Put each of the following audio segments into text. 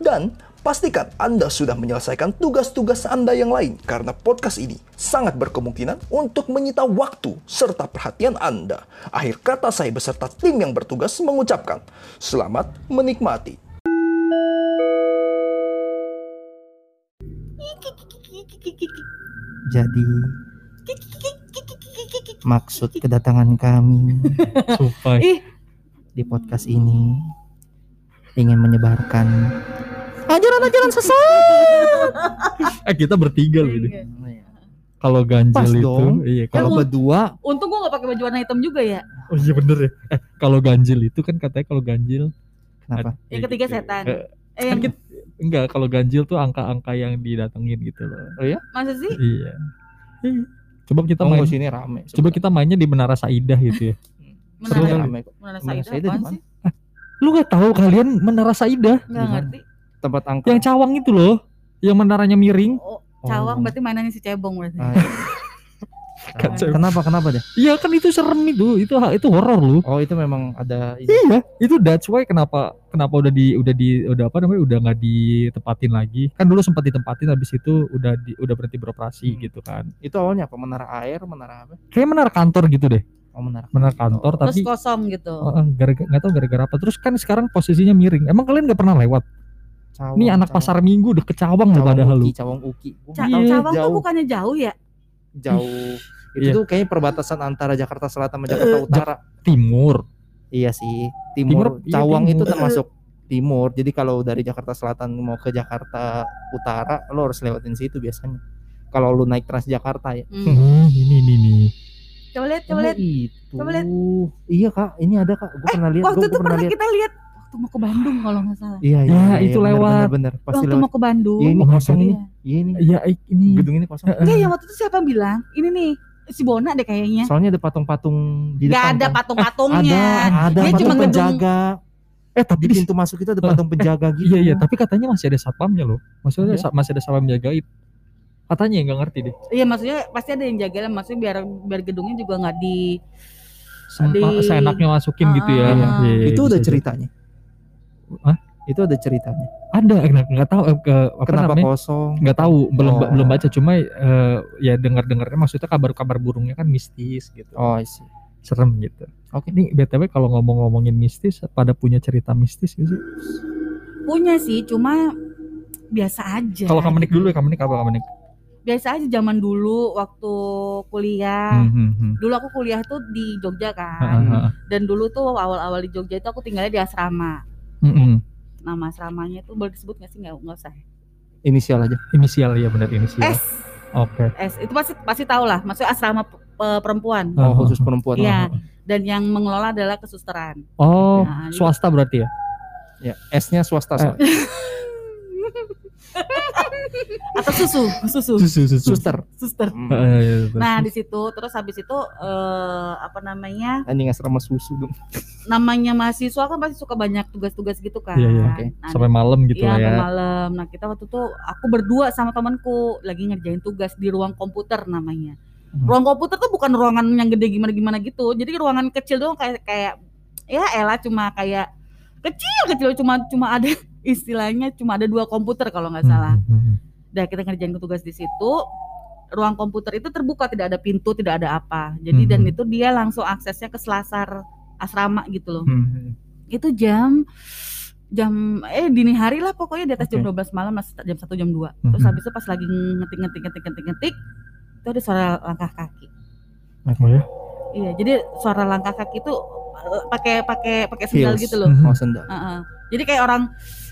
dan pastikan Anda sudah menyelesaikan tugas-tugas Anda yang lain karena podcast ini sangat berkemungkinan untuk menyita waktu serta perhatian Anda. Akhir kata saya beserta tim yang bertugas mengucapkan selamat menikmati. Jadi maksud kedatangan kami di podcast ini ingin menyebarkan ajaran-ajaran sesat. Eh kita bertiga loh ini. Kalau Pas ganjil itu, dong. iya Kalau kalau berdua untung gua gak pakai baju warna hitam juga ya. oh iya bener ya. Eh kalau ganjil itu kan katanya kalau ganjil kenapa? Yang ketiga setan. Eh, Eh, kan yang kita- enggak kalau ganjil tuh angka-angka yang didatengin gitu loh. Oh ya? masa sih? Iya. Iya. Coba kita Oh, main sini rame. coba kita mainnya di Menara Saidah gitu ya. Seru Menara, rame kok. menara Menara Saida Saida di apaan mana? sih? Lu nggak tahu kalian Menara Di mana? ngerti. Tempat angka. yang cawang itu loh, yang menaranya miring. Oh, cawang Oh. berarti mainannya si cebong berarti. Ah, iya. Kacau. kenapa kenapa deh? Iya kan itu serem itu, itu itu horor lu. Oh itu memang ada ini. Iya, itu that's why kenapa kenapa udah di udah di udah apa namanya udah nggak ditempatin lagi. Kan dulu sempat ditempatin habis itu udah di, udah berhenti beroperasi Hmm. gitu kan. Itu awalnya apa? Menara air, menara apa? Kayak menara kantor gitu deh. Oh menara. Menara kantor Terus tapi kosong gitu. Oh, gara-gara nggak tahu gara-gara apa. Terus kan sekarang posisinya miring. Emang kalian nggak pernah lewat? Cawang, Nih anak Cawang. pasar Minggu udah ke Cawang loh Cawang padahal lu. Uki, Cawang Uki. Gua Ca- tahu, cawang tuh jauh, bukannya jauh ya? jauh. Itu Iya. tuh kayaknya perbatasan antara Jakarta Selatan sama Jakarta Eh, Utara. Timur. Iya sih. Timur, Timur, iya, Cawang timur. itu termasuk timur. Jadi kalau dari Jakarta Selatan mau ke Jakarta Utara, lo harus lewatin situ biasanya. Kalau lu naik Transjakarta ya. Hmm. Hmm, ini ini nih. Coba lihat, coba lihat. itu. Coba lihat. Iya kak, ini ada kak. Gue pernah lihat. Waktu Gue itu pernah pernah lihat. kita lihat waktu mau ke Bandung kalau nggak salah. Iya, iya, Ya, iya, itu bener, lewat. Bener, bener. Pasti Waktu lewat. mau ke Bandung. Iya, ini kosong Iya. ini. Iya ini. Ya ini. Gedung ini kosong. Enggak, yang waktu itu siapa yang bilang? Ini nih si Bona deh kayaknya. Soalnya ada patung-patung di Gak depan. ada kan. patung-patungnya. Ada, ada Dia patung cuma gedung- penjaga. Eh tapi Di pintu masuk itu ada patung penjaga gitu. iya iya, tapi katanya masih ada satpamnya loh. Maksudnya Ada? masih ada satpam jagain. Katanya nggak ngerti deh. Iya maksudnya pasti ada yang jaga lah. Maksudnya biar biar gedungnya juga nggak di Sem- Di- seenaknya masukin gitu ya. Ah. Iya, iya, itu bisa udah jadi. ceritanya. Hah? Itu ada ceritanya. Ada, nggak nggak tahu eh, ke apa Kenapa namanya? kosong? Nggak tahu, belum Oh. belum baca. Cuma eh, ya dengar dengarnya maksudnya kabar-kabar burungnya kan mistis gitu, Oh, see. serem gitu. Oke. Ini btw kalau ngomong-ngomongin mistis, pada punya cerita mistis gitu sih? punya sih. Cuma biasa aja. Kalau kamu dulu ya, kamu apa kamu Biasa aja zaman dulu waktu kuliah. Hmm, hmm, hmm. Dulu aku kuliah tuh di Jogja kan. ha, ha. Dan dulu tuh awal-awal di Jogja itu aku tinggalnya di asrama. Hmm, hmm. Nama asramanya tuh boleh disebut nggak sih? Nggak nggak usah. Inisial aja. Inisial ya benar inisial. S Oke. S itu pasti pasti tahu lah. Maksudnya asrama pe- pe- perempuan. Ah, Oh, khusus perempuan. Iya. Dan yang mengelola adalah kesusteran. Oh, Nah, swasta berarti ya? Ya, S-nya swasta. Eh. Atau susu, susu, Susu, susu. Suster. suster. Hmm. Eh, iya, betul. Nah di situ terus habis itu eh, apa namanya Anjing asrama susu dong. namanya mahasiswa kan pasti suka banyak tugas-tugas gitu kan. Iya, iya, oke. Nah, sampai malam gitu iya, lah ya. sampai malam. Nah kita waktu itu aku berdua sama temanku lagi ngerjain tugas di ruang komputer namanya. Hmm. Ruang komputer tuh bukan ruangan yang gede gimana-gimana gitu. Jadi ruangan kecil doang kayak kayak ya elah cuma kayak kecil kecil cuma cuma ada istilahnya cuma ada dua komputer kalau nggak salah. Hmm, hmm, hmm. Nah kita ngerjain tugas di situ. Ruang komputer itu terbuka, tidak ada pintu, tidak ada apa. Jadi dan itu dia langsung aksesnya ke selasar asrama gitu loh. Hmm, hmm. Itu jam jam eh dini hari lah pokoknya di atas jam Oke. 12 malam masih jam 1 jam 2. Terus habis itu pas lagi ngetik ngetik ngetik ngetik ngetik itu ada suara langkah kaki. Oh ya? Iya, jadi suara langkah kaki itu eh, pakai pakai pakai sendal Heels. gitu loh. Oh, sendal. Heeh. Jadi kayak orang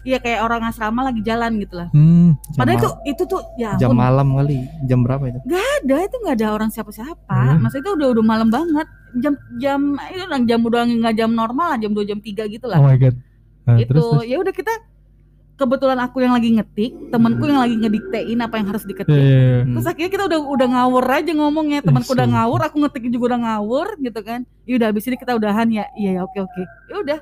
iya kayak orang asrama lagi jalan gitu lah. Hmm. Padahal itu itu tuh ya jam malam kali. Jam berapa itu? ada itu nggak ada orang siapa-siapa. Hmm. Maksudnya itu udah udah malam banget. Jam jam itu orang jam udah nggak jam normal lah, jam 2 jam 3 gitu lah. Oh my god. Nah, itu terus, terus. ya udah kita kebetulan aku yang lagi ngetik, temanku yang lagi ngediktein apa yang harus diketik. iya, iya. Hmm. Terus akhirnya kita udah udah ngawur aja ngomongnya, temanku udah ngawur, aku ngetik juga udah ngawur gitu kan. Ya udah habis ini kita udahan ya. Iya ya oke oke. Ya udah.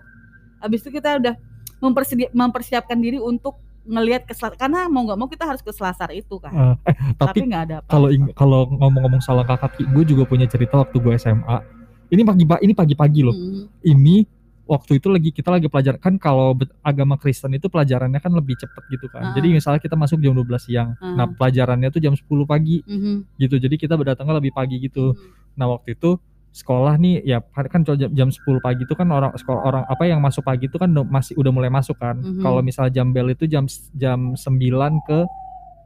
Habis itu kita udah mempersedi- mempersiapkan diri untuk ngelihat ke Selasar karena mau nggak mau kita harus ke Selasar itu kan. Ah, eh, Tapi tapi nggak ada apa. kalau kalau ngomong-ngomong soal kakak gue juga punya cerita waktu gue SMA. Ini pagi ini pagi-pagi loh. Hmm. Ini waktu itu lagi kita lagi pelajar kan kalau agama Kristen itu pelajarannya kan lebih cepet gitu kan. Ah. Jadi misalnya kita masuk jam 12 siang. Ah. Nah, pelajarannya tuh jam 10 pagi Mhm. gitu. Jadi kita berdatangnya lebih pagi gitu. Mhm. Nah, waktu itu sekolah nih ya kan kalau jam, jam 10 pagi itu kan orang sekolah orang apa yang masuk pagi itu kan masih udah mulai masuk kan. Mhm. Kalau misalnya jam bel itu jam jam 9 ke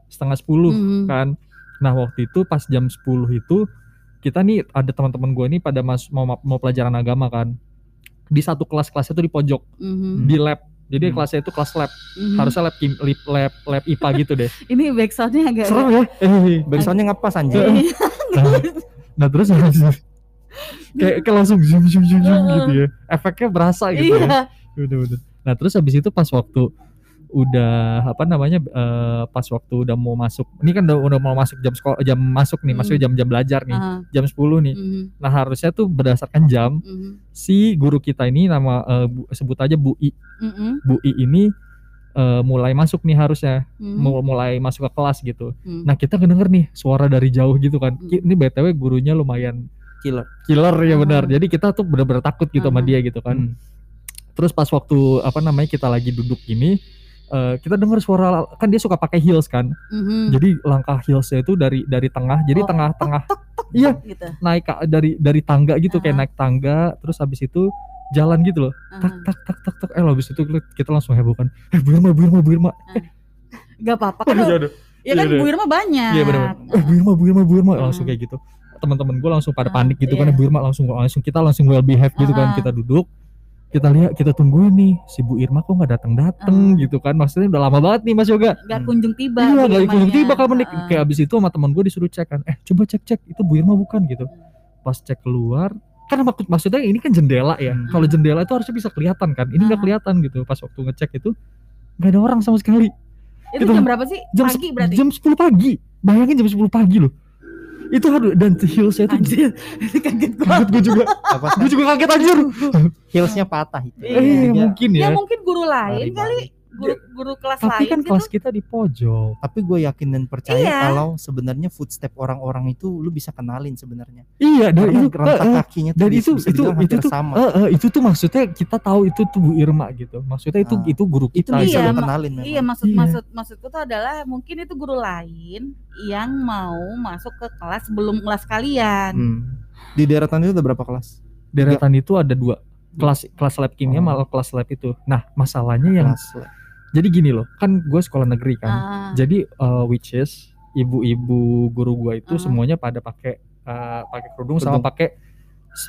setengah 10 Mhm. kan. Nah, waktu itu pas jam 10 itu kita nih ada teman-teman gue nih pada mas mau mau pelajaran agama kan. Di satu kelas-kelas itu di pojok Mhm. di lab. Jadi Hmm. kelasnya itu kelas lab. Mhm. Harusnya lab kim- lab lab, lab IPA gitu deh. Ini backsoundnya agak Serem ya? Eh, Backsoundnya ngepas anjir. Iya. nah, nah terus kayak, kayak langsung zoom zoom zoom zoom gitu ya. Efeknya berasa gitu ya. Iya. Bener, bener. Nah terus habis itu pas waktu udah apa namanya eh, pas waktu udah mau masuk ini kan udah, udah mau masuk jam sekolah jam masuk nih Hmm. maksudnya jam-jam belajar nih Aha. jam 10 nih Mhm. nah harusnya tuh berdasarkan jam Mhm. si guru kita ini nama eh, Bu- sebut aja Bu I Mhm. Bu I ini eh, mulai masuk nih harusnya Mhm. Mul- mulai masuk ke kelas gitu Mhm. nah kita kedenger nih suara dari jauh gitu kan Hmm. Ki- ini btw gurunya lumayan Killer. killer ya benar Ah. jadi kita tuh bener-bener takut gitu sama Ah. dia gitu kan Hmm. terus pas waktu apa namanya kita lagi duduk gini eh, kita dengar suara kan dia suka pakai heels kan Mhm. jadi langkah heelsnya itu dari dari tengah jadi Oh, tengah-tengah iya gitu. naik dari dari tangga gitu kayak Ah. naik tangga terus habis itu jalan gitu loh tak Aha. tak tak tak tak eh habis itu kita langsung heboh kan eh Bu Irma Bu Irma Bu Irma Gak apa-apa kan. Ya kan Iya, Bu Irma banyak. Iya benar. Eh Bu Irma Bu Irma Bu Irma Ah. langsung kayak gitu. Teman-teman gue langsung pada Ah, panik gitu kan iya. Bu Irma langsung langsung kita langsung well behave gitu kan Ah. kita duduk kita lihat kita tungguin nih si Bu Irma kok nggak datang datang Ah. gitu kan maksudnya udah lama banget nih Mas Yoga Gak Hmm. kunjung tiba. iya Bu gak kunjung tiba kamu nih Ah. kayak abis itu sama teman gue disuruh cek kan eh coba cek cek itu Bu Irma bukan gitu pas cek keluar kan mak- maksudnya ini kan jendela ya Hmm. kalau jendela itu harusnya bisa kelihatan kan ini nggak Ah. kelihatan gitu pas waktu ngecek itu nggak ada orang sama sekali Itu Gitu. jam berapa sih? jam Pagi berarti. jam 10 pagi bayangin jam 10 pagi loh itu harus dan heelsnya itu Anjir. Kaget gua. kaget gue juga Apa gue juga kaget anjir heelsnya patah itu. Eh Jadinya mungkin Ya ya mungkin guru lain kali. Guru guru kelas tapi lain kan gitu. kelas kita di pojok Tapi gue yakin dan percaya Iya. kalau sebenarnya footstep orang-orang itu lu bisa kenalin sebenarnya. iya dan Karena itu rentak eh, eh, kakinya dan itu bisa itu itu tuh sama. eh, eh, itu tuh maksudnya kita tahu itu tuh Bu Irma gitu maksudnya itu Ah. itu guru itu kita bisa Iya, lu kenalin memang. Iya maksud Iya. maksud maksudku tuh adalah mungkin itu guru lain yang mau masuk ke kelas sebelum kelas kalian. Hmm. Di deretan itu ada berapa kelas? deretan itu ada dua kelas kelas lab kimia Oh. malah kelas lab itu nah masalahnya yang Kelas. Jadi gini loh kan gue sekolah negeri kan Ah, Jadi uh, which is ibu-ibu guru gua itu Ah. semuanya pada pakai uh, pakai kerudung sama pakai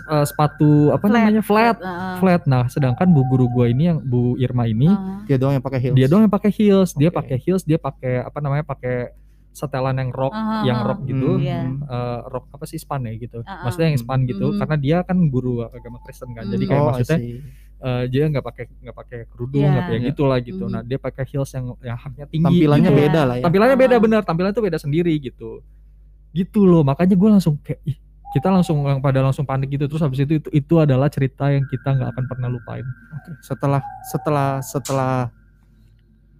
uh, sepatu apa namanya flat ah, flat. Nah, sedangkan bu guru gua ini yang Bu Irma ini ah. Dia doang yang pakai heels. dia doang yang pakai heels, dia Oke. pakai heels, dia pakai apa namanya pakai setelan yang rok, Ah, yang rok gitu. Hmm. Uh, rok apa sih span ya gitu. Ah. Maksudnya yang span gitu Hmm. karena dia kan guru agama Kristen kan. Jadi Hmm. kayak Oh, maksudnya. Uh, dia nggak pakai nggak pakai kerudung, Iya. nggak kayak Iya. gitulah gitu. Mhm. Nah, dia pakai heels yang yang haknya tinggi. Tampilannya gitu. Beda lah ya. tampilannya beda Ah. bener tampilannya tuh beda sendiri gitu gitu loh makanya gue langsung kayak ih kita langsung yang pada langsung panik gitu terus habis itu itu, itu adalah cerita yang kita nggak akan pernah lupain Oke. Setelah setelah setelah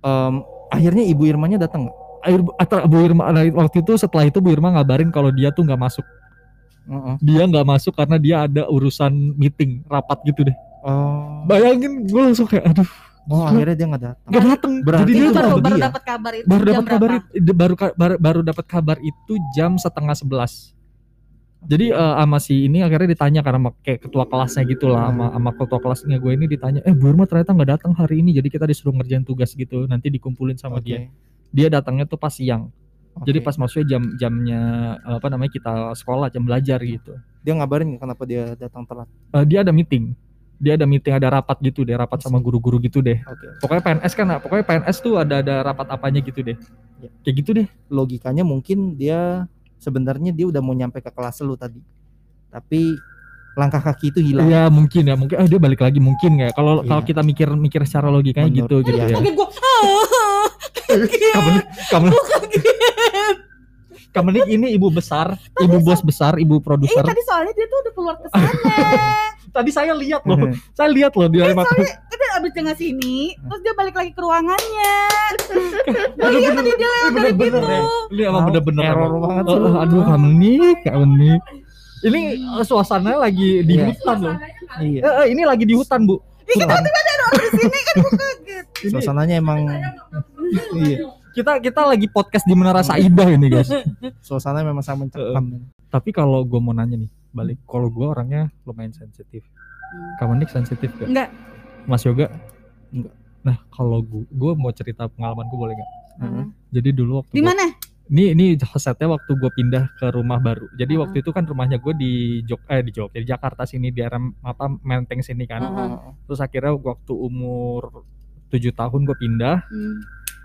em, akhirnya Ibu Irmanya datang nggak? Air atau Bu Irma nah, waktu itu setelah itu Bu Irma ngabarin kalau dia tuh nggak masuk Heeh. dia nggak masuk karena dia ada urusan meeting rapat gitu deh Oh. bayangin gue langsung kayak aduh Oh, akhirnya dia nggak datang. nggak dateng Berarti jadi dia baru baru dia. dapat kabar itu baru dapat kabar itu baru baru, baru dapat kabar itu jam setengah sebelas jadi eh, sama si ini akhirnya ditanya karena sama kayak ketua kelasnya gitu lah sama sama ketua kelasnya gue ini ditanya eh Bu Irma ternyata nggak datang hari ini jadi kita disuruh ngerjain tugas gitu nanti dikumpulin sama Oke. dia dia datangnya tuh pas siang jadi Oke. pas maksudnya jam jamnya apa namanya kita sekolah jam belajar gitu dia ngabarin kenapa dia datang telat. Eh, dia ada meeting dia ada meeting ada rapat gitu deh rapat sama guru-guru gitu deh Oke. pokoknya PNS kan pokoknya PNS tuh ada ada rapat apanya gitu deh Ya. kayak gitu deh Logikanya mungkin dia sebenarnya dia udah mau nyampe ke kelas lu tadi. Tapi langkah kaki itu hilang. Iya mungkin ya mungkin ah dia balik lagi mungkin nggak ya? kalau Iya. kalau kita mikir mikir secara logikanya Menurut- gitu gitu iya. ya Kaget gua. Kamu kamu kamu nih ini ibu besar ibu bos besar ibu Eh produser tadi soalnya dia tuh udah keluar ke sana. Tadi saya lihat loh saya lihat loh dia lewat dia abis dengan sini, terus dia balik lagi ke ruangannya. Oh iya bener- tadi dia lewat dari gitu. ya. ini emang bener-bener error banget Oh, aduh kamu nih kamu nih ini eh, suasananya lagi di Iya. hutan loh Iya. Eh, eh, ini lagi di hutan bu hutan. Di sini kan kaget. Ini- Suasananya emang iya. kita kita lagi podcast di Menara Saidah ini guys Suasananya memang sangat mencekam. tapi kalau gue mau nanya nih balik kalau gue orangnya lumayan sensitif kamu nih sensitif gak Enggak. Mas Yoga Enggak. nah kalau gue gue mau cerita pengalamanku boleh nggak Heeh. jadi dulu waktu Di mana? ini ini setnya waktu gue pindah ke rumah baru jadi Heeh. waktu itu kan rumahnya gue di Jog eh di Jogja di Jakarta sini di daerah apa Menteng sini kan Heeh. terus akhirnya waktu umur tujuh tahun gue pindah Hmm.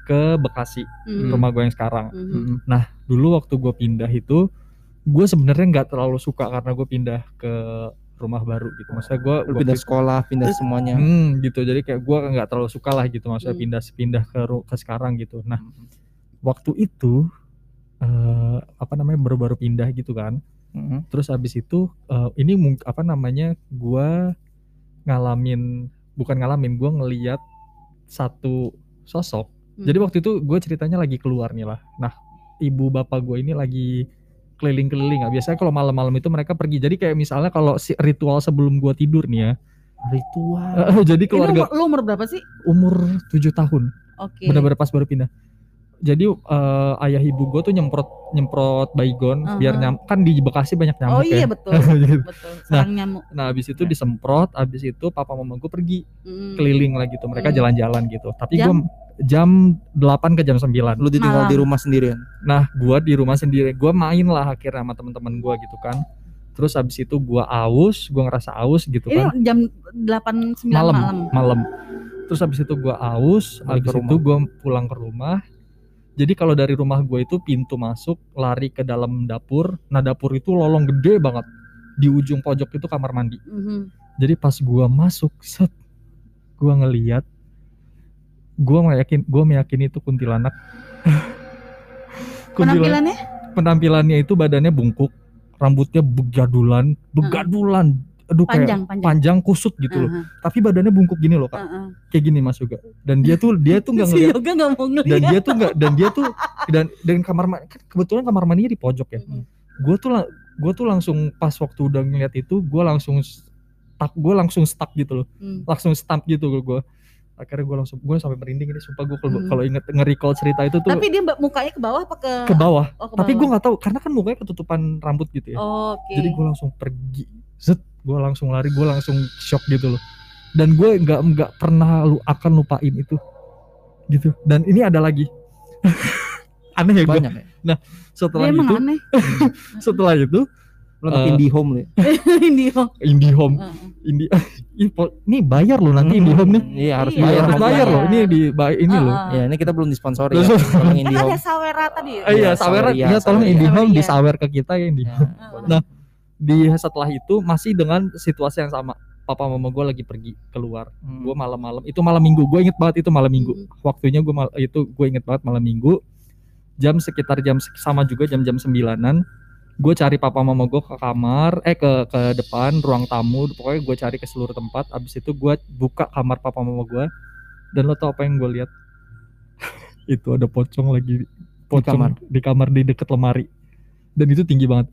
ke Bekasi Hmm. rumah gue yang sekarang Hmm. dulu waktu gue pindah itu gue sebenarnya nggak terlalu suka karena gue pindah ke rumah baru gitu maksudnya gue pindah sekolah, pindah semuanya. hmm, gitu jadi kayak gue nggak terlalu suka lah gitu maksudnya Hmm. pindah pindah ke ke sekarang gitu nah waktu itu eh apa namanya baru-baru pindah gitu kan Heeh. terus habis itu eh, ini apa namanya gue ngalamin bukan ngalamin gue ngeliat satu sosok Hmm. jadi waktu itu gue ceritanya lagi keluar nih lah nah ibu bapak gue ini lagi keliling-keliling ah biasanya kalau malam-malam itu mereka pergi jadi kayak misalnya kalau si ritual sebelum gue tidur nih ya Ritual. jadi keluarga umur, lu umur berapa sih? umur tujuh tahun Oke. benar-benar pas baru pindah jadi eh, ayah ibu gue tuh nyemprot nyemprot baygon biar Aha. nyam kan di Bekasi banyak nyamuk Oh iya ya betul. Gitu. betul. Sarang nyamuk. nah habis itu disemprot habis itu papa mama gue pergi Hmm. keliling lah gitu mereka Hmm. jalan-jalan gitu tapi gue jam 8 ke jam 9 Lu ditinggal Malam. di rumah sendirian. nah gua di rumah sendiri gua main lah akhirnya sama teman-teman gua gitu kan terus habis itu gua aus gua ngerasa aus gitu Ini kan jam 8 9 malam malam. malam terus habis itu gua aus Balik habis itu gua pulang ke rumah jadi kalau dari rumah gua itu pintu masuk lari ke dalam dapur. Nah dapur itu lolong gede banget. Di ujung pojok itu kamar mandi. Mhm. jadi pas gua masuk set gua ngeliat gua meyakin gua meyakini itu kuntilanak. Penampilannya? penampilannya itu badannya bungkuk rambutnya begadulan begadulan aduh kayak panjang, panjang. panjang kusut gitu loh Aha, tapi badannya bungkuk gini loh kak aha. kayak gini mas juga dan dia tuh dia tuh nggak Si ngeliat Yoga nggak mau dan dia tuh nggak dan dia tuh dan dan kamar mandi kan kebetulan kamar mandinya di pojok ya Mhm. gue tuh gue tuh langsung pas waktu udah ngeliat itu gue langsung stuck gue langsung stuck gitu loh Hmm. langsung stamp gitu gue akhirnya gue langsung gue sampai merinding ini sumpah gue kalau Hmm. kalau inget nge-recall cerita itu tuh Tapi dia mukanya ke bawah apa ke? ke bawah Oh, ke tapi gue bawah. nggak tahu karena kan mukanya ketutupan rambut gitu ya Oke. jadi gue langsung pergi zet gue langsung lari gue langsung shock gitu loh dan gue nggak nggak pernah lu akan lupain itu gitu dan ini ada lagi aneh ya gue Banyak ya. setelah Dia emang itu aneh. setelah itu anak Eh, indie home lu ya. Ini oh. IndiHome Heeh. Indi Ih, po- ini bayar loh nanti IndiHome nih Iya, harus Iya, bayar. harus bayar loh ini di bay- ini loh Heeh. Ya, ini kita belum disponsori ya. Tolong Kan indie ada home. Sawera tadi. Eh, iya Iya, sawer Saweria, ya tolong. IndiHome Saweria. disawer ke kita ya Indi Ya. Heeh. Nah, di setelah itu masih dengan situasi yang sama. Papa mama gue lagi pergi keluar. Hmm. gue malam-malam itu malam minggu gue inget banget itu malam minggu. Mhm. waktunya gue mal- itu gue inget banget malam minggu jam sekitar jam sama juga jam-jam sembilanan gue cari papa mama gue ke kamar eh ke ke depan ruang tamu pokoknya gue cari ke seluruh tempat. Abis itu gue buka kamar papa mama gue dan lo tau apa yang gue lihat? Itu ada pocong lagi pocong kamar. di kamar di deket lemari. Dan itu tinggi banget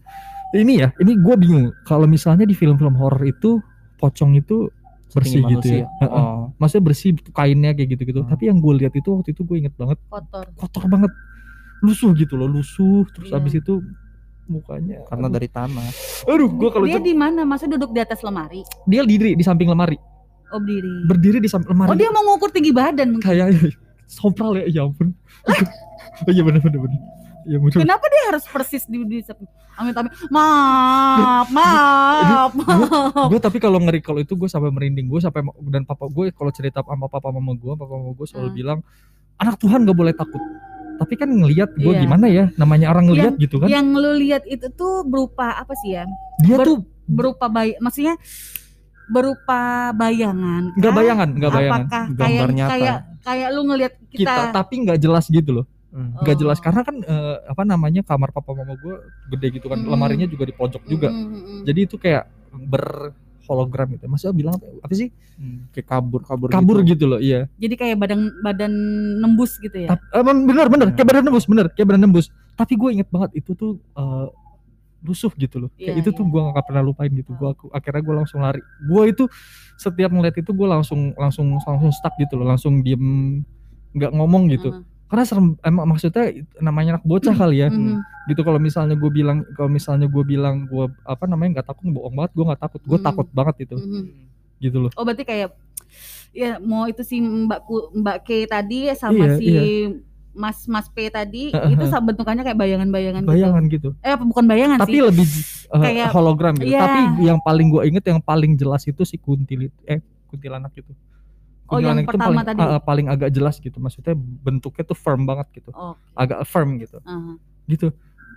ini ya ini gue bingung kalau misalnya di film-film horor itu pocong itu bersih Setinggi gitu ya manusia. Oh. maksudnya bersih kainnya kayak gitu-gitu Hmm. tapi yang gue lihat itu waktu itu gue inget banget Kotor. kotor banget lusuh gitu loh lusuh terus Iya. habis itu mukanya Karena aduh, dari tanah. aduh gue kalau dia itu- di mana? Masa duduk di atas lemari? dia diri di samping lemari Oh berdiri. berdiri di samping lemari Oh dia mau ngukur tinggi badan mungkin. kayak sompral ya ya ampun iya bener bener bener ya bener Kenapa dia harus persis di di Amit amit. Maaf, maaf, maaf. gue tapi kalau nge-recall itu gue sampai merinding gue sampai dan papa gue kalau cerita sama papa mama gue papa mama gue selalu Hmm. bilang anak Tuhan gak boleh takut tapi kan ngelihat gue Iya. gimana ya namanya orang ngelihat gitu kan Yang lu lihat itu tuh berupa apa sih ya? dia ber- tuh berupa bay maksudnya berupa bayangan Nggak kah? bayangan, nggak bayangan. apakah Gambar kayak nyata. kayak kayak lu ngelihat kita, kita tapi nggak jelas gitu loh Hmm. nggak Oh. jelas karena kan eh, apa namanya kamar papa mama gue gede gitu kan Mm. lemarinya juga di pojok juga Mm, mm, mm. jadi itu kayak berhologram gitu maksudnya bilang apa, apa sih Hmm. Kayak kabur kabur. kabur gitu. gitu, loh iya jadi kayak badan badan nembus gitu ya Tap- eh, bener bener Hmm. kayak badan nembus bener kayak badan nembus tapi gue inget banget itu tuh eh, rusuh gitu loh kayak Iya, itu iya. tuh gue gak pernah lupain gitu gue aku akhirnya gue langsung lari gue itu setiap ngeliat itu gue langsung langsung langsung stuck gitu loh langsung diem nggak ngomong gitu Uh, karena serem emang maksudnya namanya anak bocah kali ya mhm. gitu kalau misalnya gue bilang kalau misalnya gue bilang gue apa namanya nggak takut bohong banget gue nggak takut gue Hmm. takut banget itu Mhm. gitu loh oh berarti kayak ya mau itu si mbakku mbak K tadi sama Iya, si Mas Mas P tadi Heeh, itu sama bentukannya kayak bayangan-bayangan bayangan gitu gitu. Eh apa bukan bayangan tapi sih. lebih uh, Kayak- hologram gitu iya. tapi yang paling gue inget yang paling jelas itu si kuntilit eh kuntilanak gitu Oh, yang pertama paling, tadi? uh, paling agak jelas gitu. Maksudnya bentuknya tuh firm banget gitu. Oh, agak firm gitu. Aha. gitu.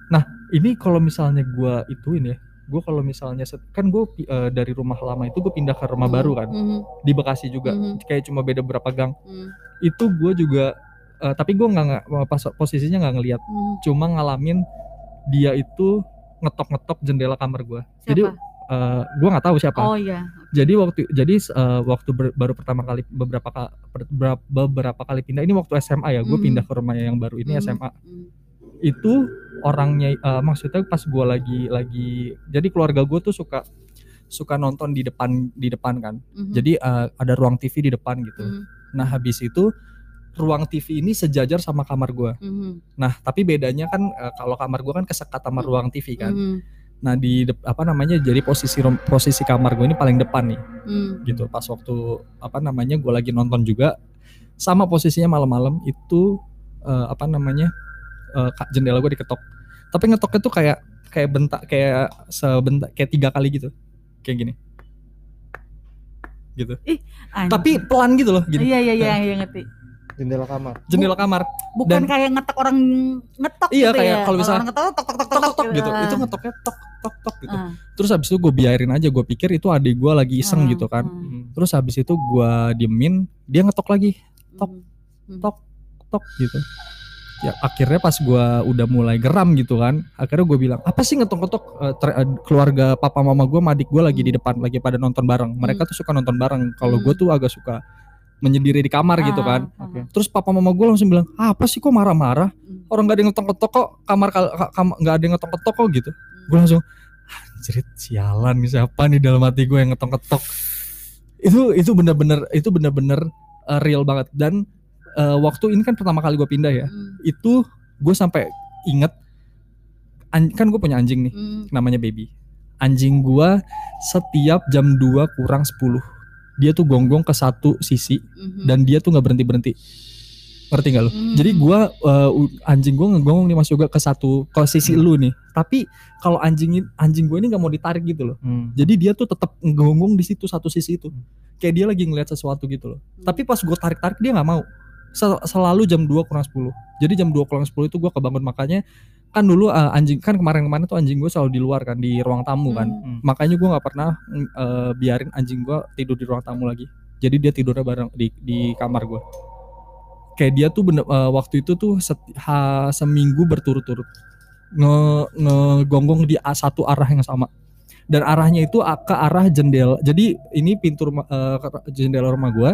Nah ini kalau misalnya gue ituin ya gue kalau misalnya kan gue dari rumah lama itu gue pindah ke rumah Mhm, baru kan? mhm, di Bekasi juga. Mhm. kayak cuma beda berapa gang. Mhm, itu gue juga eh, tapi gue nggak nggak- pas posisinya nggak ngelihat mhm. cuma ngalamin dia itu ngetok-ngetok jendela kamar gue jadi Eh, gue nggak tahu siapa. Oh iya. jadi waktu jadi eh, waktu ber- baru pertama kali beberapa ka- per- berapa, beberapa kali pindah ini waktu SMA ya gue Mhm. pindah ke rumahnya yang baru ini Mhm, SMA itu orangnya eh, maksudnya pas gue lagi lagi jadi keluarga gue tuh suka suka nonton di depan di depan kan. Mhm, jadi eh, ada ruang TV di depan gitu. Mhm, Nah habis itu ruang TV ini sejajar sama kamar gua. mhm, Nah tapi bedanya kan eh, kalau kamar gua kan kesekat sama ruang TV kan. mhm, Nah di apa namanya jadi posisi rom- posisi kamar gua ini paling depan nih mhm. gitu. Pas waktu apa namanya gua lagi nonton juga sama posisinya malam-malam itu eh, apa namanya eh, ka- jendela gua diketok. Tapi ngetoknya tuh kayak kayak bentak kayak sebentak kayak tiga kali gitu kayak gini. Anjing. Tapi pelan gitu loh gini. Iya iya iya iya ngerti. Jendela kamar. Jendela kamar. Bukan Dan- kayak ngetok orang ngetok Iya, gitu kayak ya. kalau misalnya orang ngetok tok tok tok tok tok tok gitu. Ah. Itu ngetoknya tok tok tok gitu. Ah, Terus habis itu gue biarin aja, gue pikir itu adik gue lagi iseng Ah, gitu kan. ah. Terus habis itu gue diemin, dia ngetok lagi, tok, Mhm. tok, tok gitu. Ya akhirnya pas gue udah mulai geram gitu kan, akhirnya gue bilang apa sih ngetok-ngetok eh, keluarga papa mama gue, sama adik gue lagi di depan, lagi pada nonton bareng. Mereka tuh suka nonton bareng. Kalau gue Hmm. tuh agak suka menyendiri di kamar gitu Ah, kan. ah, Oke. Terus papa mama gue langsung bilang apa sih kok marah-marah? Mhm. Orang gak ada yang ngetok-ngetok kok kamar kam- nggak ada yang ngetok-ngetok kok gitu. Gue langsung anjir sialan nih siapa nih dalam hati gue yang ngetok-ngetok. Itu itu bener-bener itu bener-bener uh, real banget dan uh, waktu ini kan pertama kali gue pindah ya. Mhm. Itu gue sampai inget an- kan gue punya anjing nih Mhm. namanya baby. Anjing gua setiap jam 2 kurang 10 dia tuh gonggong ke satu sisi Mhm. dan dia tuh nggak berhenti berhenti. Ngerti gak lu? Mhm. Jadi gua uh, anjing gua ngegonggong nih Mas Yoga ke satu ke sisi Hmm. lu nih. Tapi kalau anjing anjing gua ini nggak mau ditarik gitu loh. Hmm. Jadi dia tuh tetap ngegonggong di situ satu sisi itu. Kayak dia lagi ngeliat sesuatu gitu loh. Mhm. Tapi pas gua tarik-tarik dia nggak mau. Sel- selalu jam 2 kurang 10. Jadi jam 2 kurang 10 itu gua kebangun makanya kan dulu uh, anjing kan kemarin-kemarin tuh anjing gua selalu di luar kan di ruang tamu kan. Mhm. Hmm. Makanya gua nggak pernah uh, biarin anjing gua tidur di ruang tamu lagi. Jadi dia tidurnya bareng di di kamar gua. Kayak dia tuh bener, uh, waktu itu tuh set- ha- seminggu berturut-turut nge ngegonggong di satu arah yang sama. Dan arahnya itu ke arah jendela. Jadi ini pintu rumah uh, jendela rumah gua.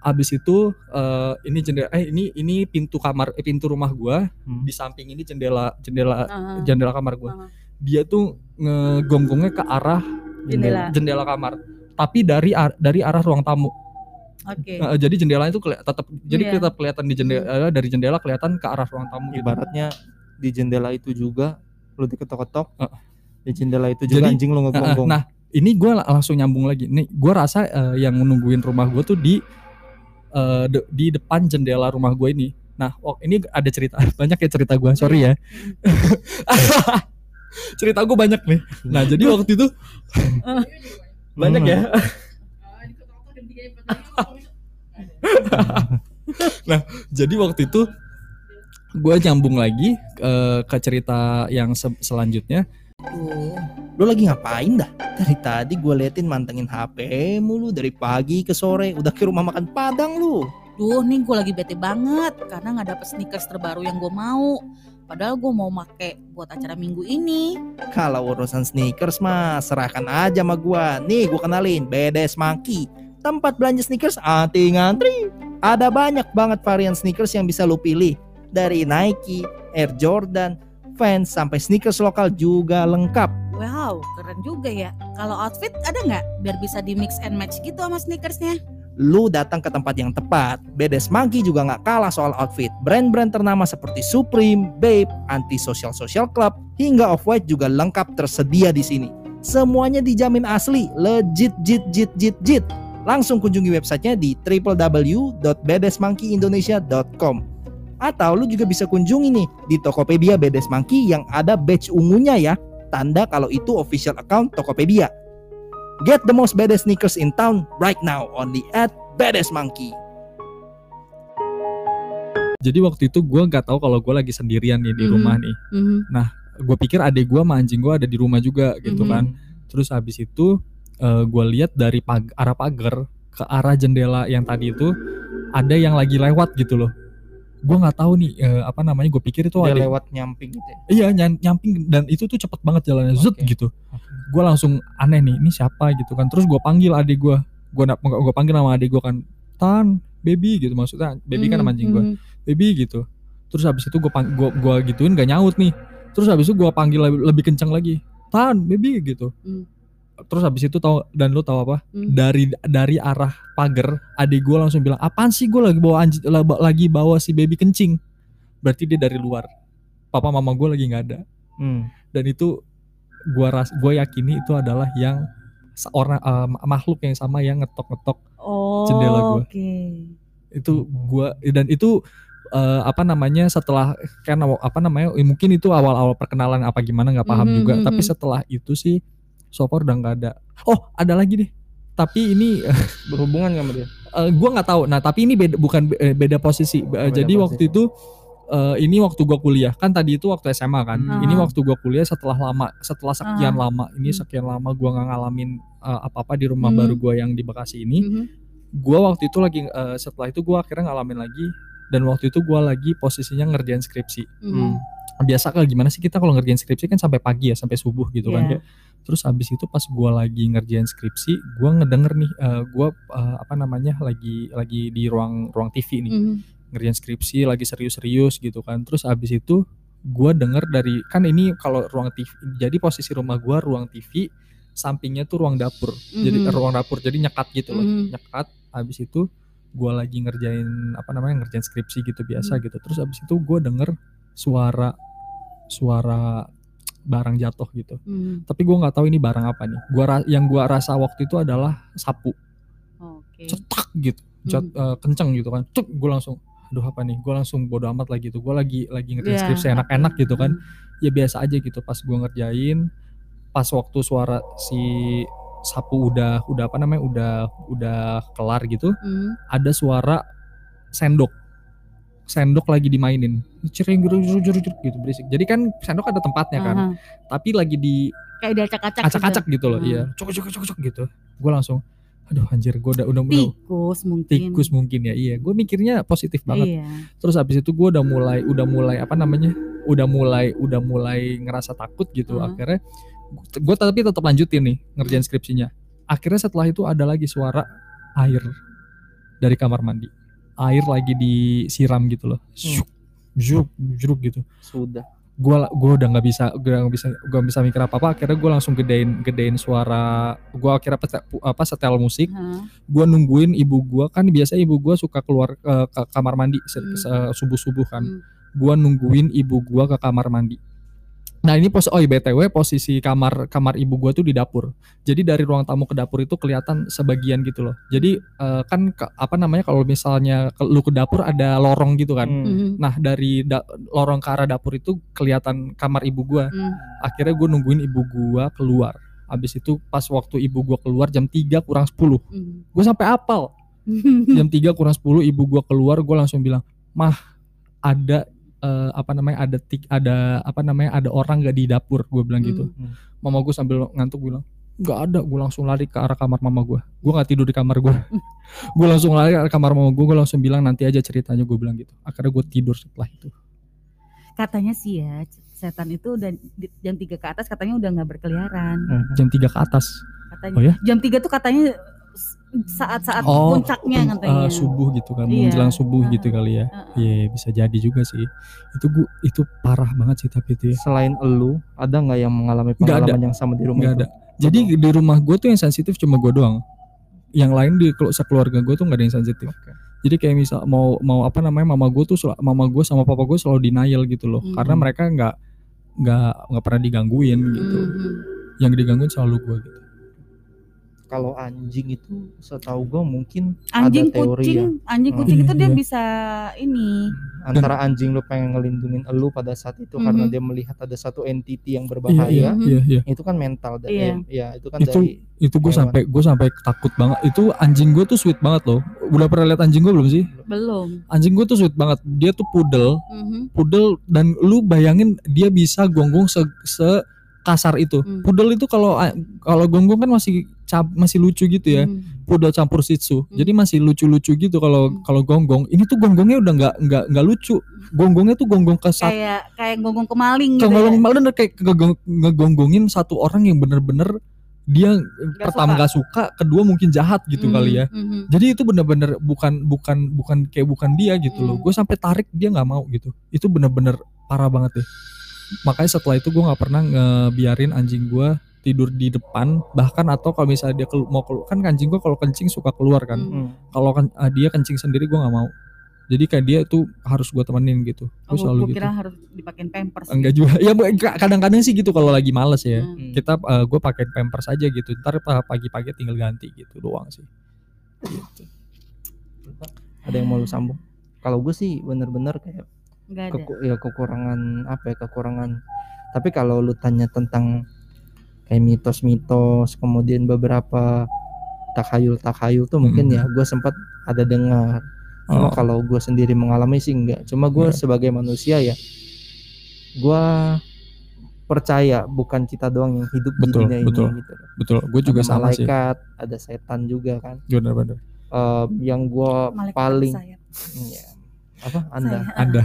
Abis itu uh, ini jendela eh ini ini pintu kamar eh, pintu rumah gua Hmm. di samping ini jendela jendela Ah, jendela kamar gua ah. dia tuh ngegonggongnya ke arah Jendela. jendela kamar tapi dari ar- dari arah ruang tamu Oke. Nah, jadi jendelanya itu keli- tetap jadi Iya. tetap kelihatan di jendela eh, dari jendela kelihatan ke arah ruang tamu gitu. Ibaratnya di jendela itu juga lu diketok-ketok. Eh. Di jendela itu juga Jadi, anjing lu ngegonggong. nah ini gue langsung nyambung lagi nih gue rasa eh, yang menungguin rumah gue tuh di eh, de- di depan jendela rumah gue ini. Nah oh, ini ada cerita banyak ya cerita gue sorry ya. Cerita gue banyak nih. Nah jadi waktu itu banyak ya. Nah jadi waktu itu gue nyambung lagi eh, ke cerita yang se- selanjutnya Tuh, Lu lagi ngapain dah? Dari tadi gue liatin mantengin HP mulu dari pagi ke sore. Udah ke rumah makan Padang lu. Duh, nih gue lagi bete banget karena nggak dapet sneakers terbaru yang gue mau. Padahal gue mau make buat acara minggu ini. Kalau urusan sneakers mah serahkan aja sama gua. Nih gua kenalin BDS Monkey. Tempat belanja sneakers anti ngantri. Ada banyak banget varian sneakers yang bisa lu pilih. Dari Nike, Air Jordan, Vans sampai sneakers lokal juga lengkap. Wow, keren juga ya. Kalau outfit ada nggak biar bisa di mix and match gitu sama sneakersnya? Lu datang ke tempat yang tepat. BDS Monkey juga nggak kalah soal outfit. Brand-brand ternama seperti Supreme, Babe, Anti Social Social Club, hingga Off-White juga lengkap tersedia di sini. Semuanya dijamin asli, legit, jit, jit, jit, jit. Langsung kunjungi websitenya di www.bdsmonkeyindonesia.com Atau lu juga bisa kunjungi nih di Tokopedia BDS Monkey yang ada badge ungunya ya. Tanda kalau itu official account Tokopedia. Get the most badass sneakers in town right now only at Badass Monkey. Jadi waktu itu gue nggak tahu kalau gue lagi sendirian nih di Mhm. rumah nih. Mhm. Gue pikir adik gue sama anjing gue ada di rumah juga gitu Mhm. kan. Terus habis itu gue lihat dari pag- arah pagar ke arah jendela yang tadi itu ada yang lagi lewat gitu loh. Gue nggak tahu nih eh, apa namanya. Gue pikir itu Dia ada lewat nyamping gitu ya. Iya nyam- nyamping dan itu tuh cepet banget jalannya zut Oke. gitu. Gue langsung aneh nih, ini siapa gitu kan. Terus gue panggil adik gue, gue gue panggil nama adik gue kan, Tan, baby gitu maksudnya. Baby kan nama anjing gue, Mhm. baby gitu. Terus habis itu gue gua, gua gituin gak nyaut nih. Terus habis itu gue panggil lebih, lebih kencang lagi, Tan, baby gitu. Hmm. Terus habis itu tahu dan lu tahu apa? Hmm. Dari dari arah pagar, adik gue langsung bilang, apaan sih gue lagi bawa anjing, lagi bawa si baby kencing. Berarti dia dari luar. Papa mama gue lagi nggak ada Hmm. dan itu gua ras gua yakini itu adalah yang seorang eh, makhluk yang sama yang ngetok-ngetok Oh, Jendela gua. Oke. itu gua dan itu eh, apa namanya setelah kan aw- apa namanya eh, mungkin itu awal-awal perkenalan apa gimana nggak paham Mhm, juga mhm, tapi mhm. setelah itu sih so far udah nggak ada oh ada lagi deh tapi ini Berhubungan gak sama dia? eh, gua nggak tahu nah tapi ini beda bukan eh, beda posisi beda jadi posisi. waktu itu eh, ini waktu gua kuliah kan tadi itu waktu SMA kan Hmm. ini waktu gua kuliah setelah lama setelah sekian lama ini Hmm. sekian lama gua nggak ngalamin eh, apa-apa di rumah Hmm. baru gua yang di Bekasi ini Mhm. gua waktu itu lagi eh, setelah itu gua akhirnya ngalamin lagi dan waktu itu gua lagi posisinya ngerjain skripsi Mhm. biasa kalau gimana sih kita kalau ngerjain skripsi kan sampai pagi ya sampai subuh gitu kan Iya. terus habis itu pas gua lagi ngerjain skripsi gua ngedenger nih eh, gua eh, apa namanya lagi lagi di ruang ruang TV nih Mhm. ngerjain skripsi lagi serius-serius gitu kan terus habis itu gua denger dari kan ini kalau ruang TV jadi posisi rumah gua ruang TV sampingnya tuh ruang dapur jadi Mhm. ruang dapur jadi nyekat gitu loh Mhm. nyekat habis itu gua lagi ngerjain apa namanya ngerjain skripsi gitu biasa Hmm. gitu. Terus habis itu gua denger suara suara barang jatuh gitu. Mhm. tapi gua nggak tahu ini barang apa nih. Gua yang gua rasa waktu itu adalah sapu. Oke. cetak gitu. Jat, Mhm. eh, kenceng gitu kan. Cuk gue langsung aduh apa nih? Gue langsung bodo amat lagi gitu gue lagi lagi ngerjain Iya, skripsi enak-enak gitu kan. Mhm. ya biasa aja gitu. Pas gue ngerjain pas waktu suara si sapu udah udah apa namanya udah udah kelar gitu Mhm. ada suara sendok sendok lagi dimainin cering juruk gitu berisik jadi kan sendok ada tempatnya kan Aha. tapi lagi di Kayak diacak-acak. acak-acak gitu loh Hmm. iya cuk cuk cuk cuk gitu gue langsung aduh anjir gue udah udah Tikus mungkin. tikus mungkin ya iya gue mikirnya positif banget Iya. terus habis itu gue udah mulai udah mulai apa namanya udah mulai udah mulai ngerasa takut gitu Hmm. akhirnya gue tapi tetap lanjutin nih ngerjain skripsinya. Akhirnya setelah itu ada lagi suara air dari kamar mandi. Air lagi disiram gitu loh. Syuk, juk juk gitu. Sudah. gue gua udah nggak bisa gue nggak bisa gue bisa mikir apa apa akhirnya gue langsung gedein gedein suara gue akhirnya apa setel musik. Hah. gue nungguin ibu gue kan biasa ibu gue suka keluar eh, ke kamar mandi Hmm. subuh subuh kan. Hmm. gue nungguin ibu gue ke kamar mandi nah ini pos oh iya, btw posisi kamar kamar ibu gue tuh di dapur jadi dari ruang tamu ke dapur itu kelihatan sebagian gitu loh jadi eh, kan ke- apa namanya kalau misalnya ke- lu ke dapur ada lorong gitu kan Hmm. Mhm. nah dari da- lorong ke arah dapur itu kelihatan kamar ibu gue Mhm. akhirnya gue nungguin ibu gue keluar habis itu pas waktu ibu gue keluar jam 3 kurang 10 Mhm. gue sampai apal jam 3 kurang 10 ibu gua keluar gue langsung bilang mah ada eh, apa namanya ada tik ada apa namanya ada orang gak di dapur gue bilang gitu. Hmm. mama gue sambil ngantuk bilang nggak ada gue langsung lari ke arah kamar mama gue gue nggak tidur di kamar gue gue langsung lari ke arah kamar mama gue gue langsung bilang nanti aja ceritanya gue bilang gitu. Akhirnya gue tidur setelah itu. Katanya sih ya setan itu udah di- jam 3 ke atas katanya udah nggak berkeliaran. Jam 3 ke atas. Katanya. Oh ya? jam 3 tuh katanya saat-saat Oh, puncaknya katanya subuh gitu kan Iya. menjelang subuh Heeh. gitu kali ya iya bisa jadi juga sih itu gua itu parah banget sih tapi itu ya Selain elu, ada nggak yang mengalami Nggak ada. pengalaman yang sama di rumah nggak itu? ada jadi di rumah gue tuh yang sensitif cuma gue doang yang lain di kelu- sekeluarga gue tuh nggak ada yang sensitif Oke. jadi kayak misal mau mau apa namanya mama gue tuh sel- mama gue sama papa gue selalu denial gitu loh Hmm. karena mereka nggak nggak nggak pernah digangguin gitu Mhm. yang digangguin selalu gue gitu Kalau anjing itu setahu gue mungkin anjing ada teori ya kucing anjing Hmm. kucing itu dia Iya. bisa ini antara anjing lu pengen ngelindungin elu pada saat itu karena Mhm. dia melihat ada satu entity yang iya berbahaya iya Mhm. iya iya itu kan mental dari Iya. ya itu kan Itu- dari itu gue sampai gue sampai takut banget itu anjing gue tuh sweet banget loh udah pernah lihat anjing gue belum sih belum anjing gue tuh sweet banget dia tuh poodle Mhm. poodle dan lu bayangin dia bisa gonggong se, se kasar itu Hmm. poodle itu kalau kalau gonggong kan masih cap- masih lucu gitu ya Mhm. poodle campur shih tzu Hmm. jadi masih lucu-lucu gitu kalau Hmm. kalau gonggong ini tuh gonggongnya udah nggak nggak nggak lucu gonggongnya tuh gonggong ke satu kayak kayak gonggong kemaling gitu kalau ya. malah kayak ngegong- ngegonggongin satu orang yang bener-bener dia pertama suka. gak suka kedua mungkin jahat gitu Mhm. kali ya Mhm. jadi itu bener-bener bukan bukan bukan kayak bukan dia gitu loh Hmm. gue sampai tarik dia nggak mau gitu itu bener-bener parah banget deh makanya setelah itu gue nggak pernah ngebiarin anjing gue tidur di depan bahkan atau kalau misalnya dia kelu- mau keluar kan anjing gue kalau kencing suka keluar kan Hmm. Hmm. kalau kan ah, dia kencing sendiri gue nggak mau jadi kayak dia tuh harus gue temenin gitu Oh, gue selalu gua gitu kira harus dipakein pampers. enggak juga ya kadang-kadang sih gitu kalau lagi males ya Hmm. kita gue pakai pampers aja gitu ntar pa- pagi-pagi tinggal ganti gitu doang sih gitu. ada yang mau lu sambung kalau gue sih bener-bener kayak Enggak ada. keku- ya kekurangan apa ya kekurangan. Tapi kalau lu tanya tentang kayak mitos-mitos kemudian beberapa takhayul-takhayul tuh mungkin Hmm. ya gue sempat ada dengar. Cuma Oh, kalau gue sendiri mengalami sih enggak cuma gue Enggak. sebagai manusia ya gue percaya bukan kita doang yang hidup Betul, di dunia betul. ini gitu betul. Gue juga ada sama sih. malaikat ada setan juga kan. Bener-bener Eh, yang gue paling ya, apa anda Saya. ada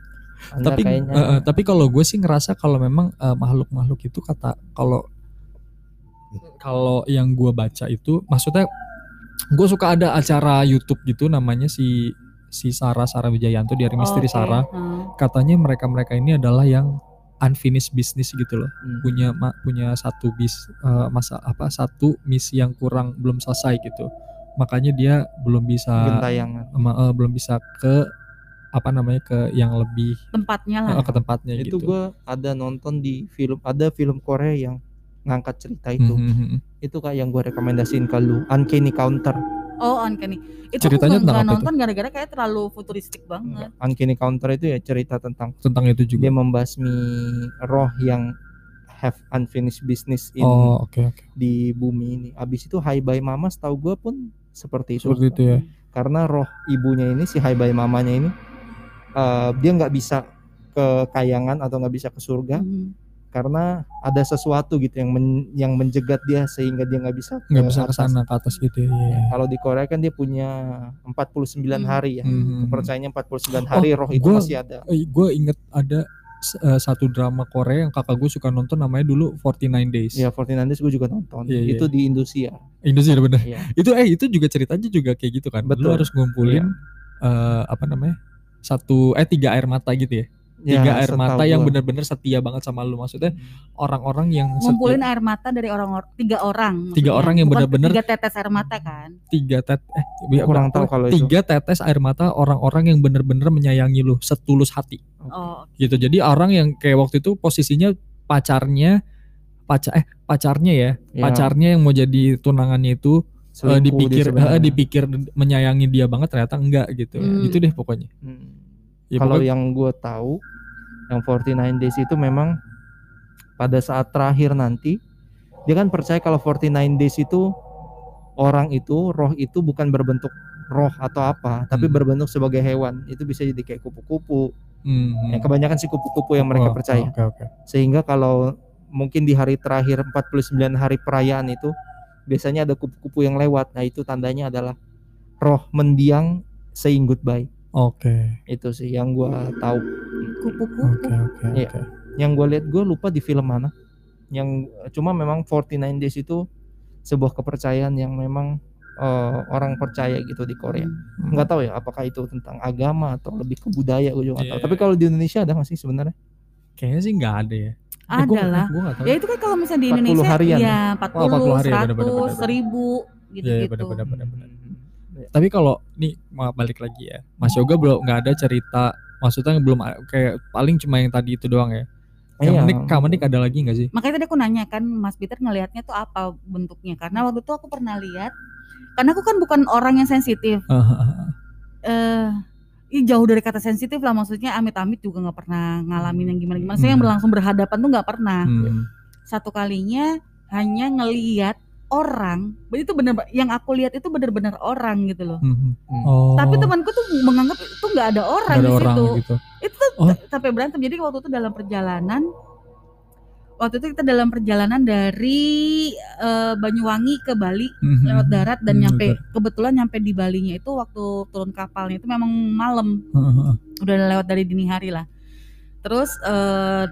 anda tapi kayaknya eh, tapi kalau gue sih ngerasa kalau memang eh, makhluk-makhluk itu kata kalau kalau yang gue baca itu maksudnya gue suka ada acara YouTube gitu namanya si si Sarah Sarah Wijayanto di hari Oh, misteri oke. Sarah Hmm. katanya mereka mereka ini adalah yang unfinished business gitu loh Hmm. punya ma- punya satu bis eh, masa apa satu misi yang kurang belum selesai gitu makanya dia belum bisa gentayangan ma- eh, belum bisa ke apa namanya ke yang lebih Tempatnya lah. eh, ke tempatnya itu gitu gue ada nonton di film ada film Korea yang ngangkat cerita itu Mhm, mhm. itu kak yang gue rekomendasiin ke lu Uncanny Counter Oh, Uncanny. Itu Ceritanya aku nggak- tentang itu? nonton gara-gara kayak terlalu futuristik banget. Uncanny Counter itu ya cerita tentang tentang itu juga dia membasmi roh yang have unfinished business in oh oke oke di bumi ini abis itu Hai Bye Mama setahu gue pun seperti itu seperti itu ya karena roh ibunya ini si Hai Bye Mamanya ini eh, dia nggak bisa ke kayangan atau nggak bisa ke surga Mhm. karena ada sesuatu gitu yang men- yang menjegat dia sehingga dia nggak bisa nggak bisa ke sana ke atas gitu ya iya. Kalau di Korea kan dia punya 49 Hmm. hari ya. Mhm. Kepercayaannya 49 hari roh itu gua- masih ada. gue inget ada eh, satu drama Korea yang kakak gue suka nonton namanya dulu 49 Days Ya 49 days gue juga nonton. Iya, iya. Itu di Indonesia. Indonesia bener Iya. itu eh itu juga ceritanya juga kayak gitu kan lu Betul. Iya. harus ngumpulin eh, apa namanya satu eh tiga air mata gitu ya tiga air setahu mata yang gua. bener-bener setia banget sama lu maksudnya orang-orang yang Ngumpulin setia, air mata dari orang or- tiga orang. Tiga orang yang benar-benar- tiga tetes air mata kan. tiga tet eh ya, Kurang tahu kalau itu. tiga tetes air mata orang-orang yang bener-bener menyayangi lu setulus hati Oh, gitu jadi orang yang kayak waktu itu posisinya pacarnya pacar eh pacarnya ya Ya, pacarnya yang mau jadi tunangannya itu selingkuh dia dipikir eh, dipikir menyayangi dia banget ternyata enggak gitu Hmm. itu deh pokoknya Hmm. ya, Kalau pokoknya- yang gue tahu yang 49 days itu memang pada saat terakhir nanti dia kan percaya kalau 49 days itu orang itu roh itu bukan berbentuk roh atau apa tapi Hmm. berbentuk sebagai hewan itu bisa jadi kayak kupu-kupu Hmm. Ya, kebanyakan sih kupu-kupu yang mereka Oh, percaya. Oke oke. Sehingga kalau mungkin di hari terakhir 49 hari perayaan itu biasanya ada kupu-kupu yang lewat. Nah, itu tandanya adalah roh mendiang saying goodbye. Oke. Itu sih yang gua tahu. kupu-kupu Oke oke Iya. oke. Yang gue lihat gue lupa di film mana. Yang cuma memang 49 Days itu sebuah kepercayaan yang memang eh, orang percaya gitu di Korea. Hmm. Nggak tahu ya apakah itu tentang agama atau lebih ke budaya gue juga nggak tahu. Iya. Tapi kalau di Indonesia ada nggak sih sebenarnya? Kayaknya sih nggak ada ya. ada lah Gue nggak tahu. ya itu kan kalau misalnya di 40 Indonesia harian ya Oh, 40, 40 hari ya, 100, benar-benar, benar-benar. 1000 gitu Iya, iya, gitu benar-benar. benar-benar. Hmm. Tapi kalau nih mau balik lagi ya, Mas Yoga belum nggak ada cerita, maksudnya belum kayak paling cuma yang tadi itu doang ya. Yang Iya. menik, Kak Menik ada lagi nggak sih? makanya tadi aku nanya kan Mas Peter ngelihatnya tuh apa bentuknya karena waktu itu aku pernah lihat karena aku kan bukan orang yang sensitif eh ih, jauh dari kata sensitif lah maksudnya amit-amit juga nggak pernah ngalamin yang gimana gimana saya yang Hmm. langsung berhadapan tuh nggak pernah Hmm. satu kalinya hanya ngeliat orang itu bener yang aku lihat itu bener-bener orang gitu loh Hmm. Hmm. Oh. tapi temanku tuh menganggap itu nggak ada orang nggak ada di orang situ gitu. itu tuh Oh. sampai berantem jadi waktu itu dalam perjalanan waktu itu kita dalam perjalanan dari eh, Banyuwangi ke Bali Hmm. lewat darat dan Hmm, nyampe kebetulan nyampe di Balinya itu waktu turun kapalnya itu memang malam Heeh. udah lewat dari dini hari lah terus eh,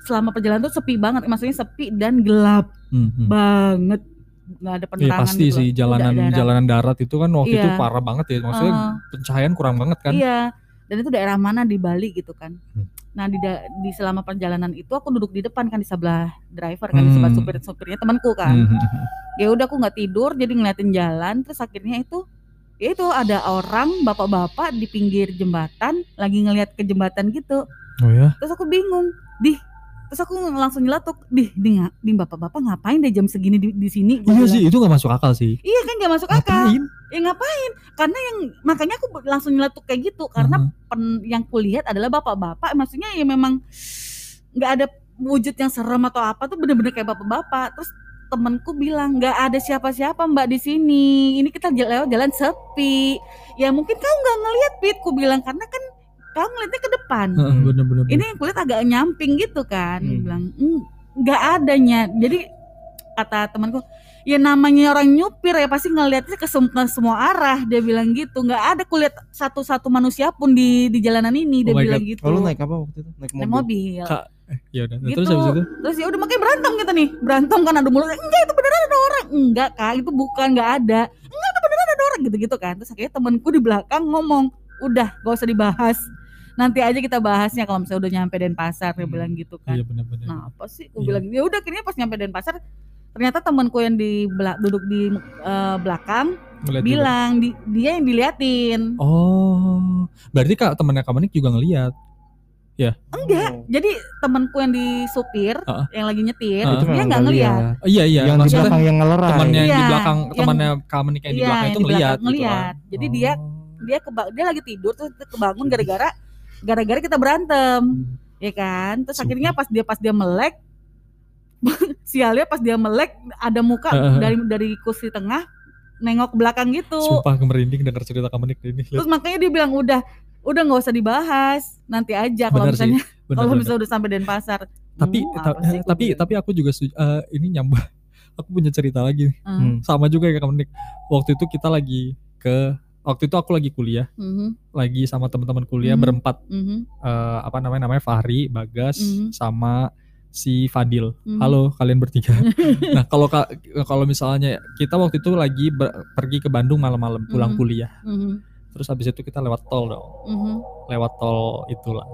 selama perjalanan tuh sepi banget maksudnya sepi dan gelap Hmm, hmm. banget nggak ada Iya penerangan pasti gitu sih jalanan darat. jalanan darat itu kan waktu itu Iya. parah banget ya. Maksudnya Eh, pencahayaan kurang banget kan. Iya, dan itu daerah mana di Bali gitu kan. Hmm. Nah di di selama perjalanan itu aku duduk di depan kan di sebelah driver kan di sebelah Hmm. supir supirnya temanku kan. Hmm, hmm, hmm. Ya udah aku nggak tidur jadi ngeliatin jalan terus akhirnya itu ya itu ada orang bapak-bapak di pinggir jembatan lagi ngeliat ke jembatan gitu. Oh ya. Terus aku bingung, di terus aku langsung nyeletuk, di di, di bapak-bapak ngapain deh jam segini di, di sini? Iya bilang. sih itu nggak masuk akal sih. Iya kan gak masuk akal. Ngapain? Ya ngapain? Karena yang makanya aku langsung nyeletuk kayak gitu karena Heeh. pen- yang kulihat adalah bapak-bapak maksudnya ya memang nggak ada wujud yang serem atau apa tuh bener-bener kayak bapak-bapak terus temenku bilang nggak ada siapa-siapa mbak di sini ini kita lewat jalan sepi ya mungkin kau nggak ngelihat pit ku bilang karena kan kau ngeliatnya ke depan Heeh, bener-bener. ini yang kulit agak nyamping gitu kan Dia Hmm. bilang "Hmm, nggak adanya jadi kata temanku ya namanya orang nyupir ya pasti ngeliatnya ke, sem- ke semua arah dia bilang gitu nggak ada kulihat satu-satu manusia pun di di jalanan ini dia Oh bilang God. gitu Oh, lu naik apa waktu itu? Naik mobil. Naik mobil Kak, Ya udah. Gitu. Terus habis itu? terus ya udah makanya berantem kita nih berantem kan adu mulut enggak itu beneran ada orang enggak kak itu bukan nggak ada enggak itu beneran ada orang gitu gitu kan terus akhirnya temanku di belakang ngomong udah gak usah dibahas nanti aja kita bahasnya kalau misalnya udah nyampe Denpasar dia Hmm. bilang gitu kan Iya benar-benar. Nah apa sih? Gue Iya. bilang ya udah akhirnya pas nyampe Denpasar ternyata temanku yang di bela- duduk di eh, belakang Ngeliat juga. bilang di- dia yang diliatin. Oh, berarti kak temennya Kak Manik juga ngeliat. Enggak. Oh. Jadi temanku yang di supir Heeh. yang lagi nyetir Heeh. Itu dia nggak ngeliat. lihat. Oh, iya iya. yang di maksudnya belakang yang ngelerai. temannya yang di Iya, belakang yang- temannya Kak Manik yang di Iya, belakang itu di belakang ngeliat. gitu kan. Jadi dia- Oh. Dia keba dia lagi tidur terus dia kebangun gara-gara gara-gara kita berantem. Ya kan? Terus akhirnya pas dia pas dia melek sialnya pas dia melek ada muka dari dari kursi tengah nengok ke belakang gitu. Sumpah gemerinding denger cerita Kak Manik ini. Terus makanya dia bilang udah udah nggak usah dibahas nanti aja kalau misalnya kalau misalnya udah sampai Denpasar. tapi Hmm, ta- sih, tapi tapi aku juga eh, ini nyambung. Aku punya cerita lagi. Hmm, Sama juga kayak Kak Manik. Waktu itu kita lagi ke waktu itu aku lagi kuliah, mhm, lagi sama teman-teman kuliah Hmm. berempat mhm, eh, apa namanya namanya Fahri, Bagas, Mhm. sama si Fadil. mhm. Halo kalian bertiga. nah kalau ka- kalau misalnya kita waktu itu lagi ber- pergi ke Bandung malam-malam pulang Mhm. kuliah. Mhm, Terus habis itu kita lewat tol dong. mhm. Lewat tol itulah.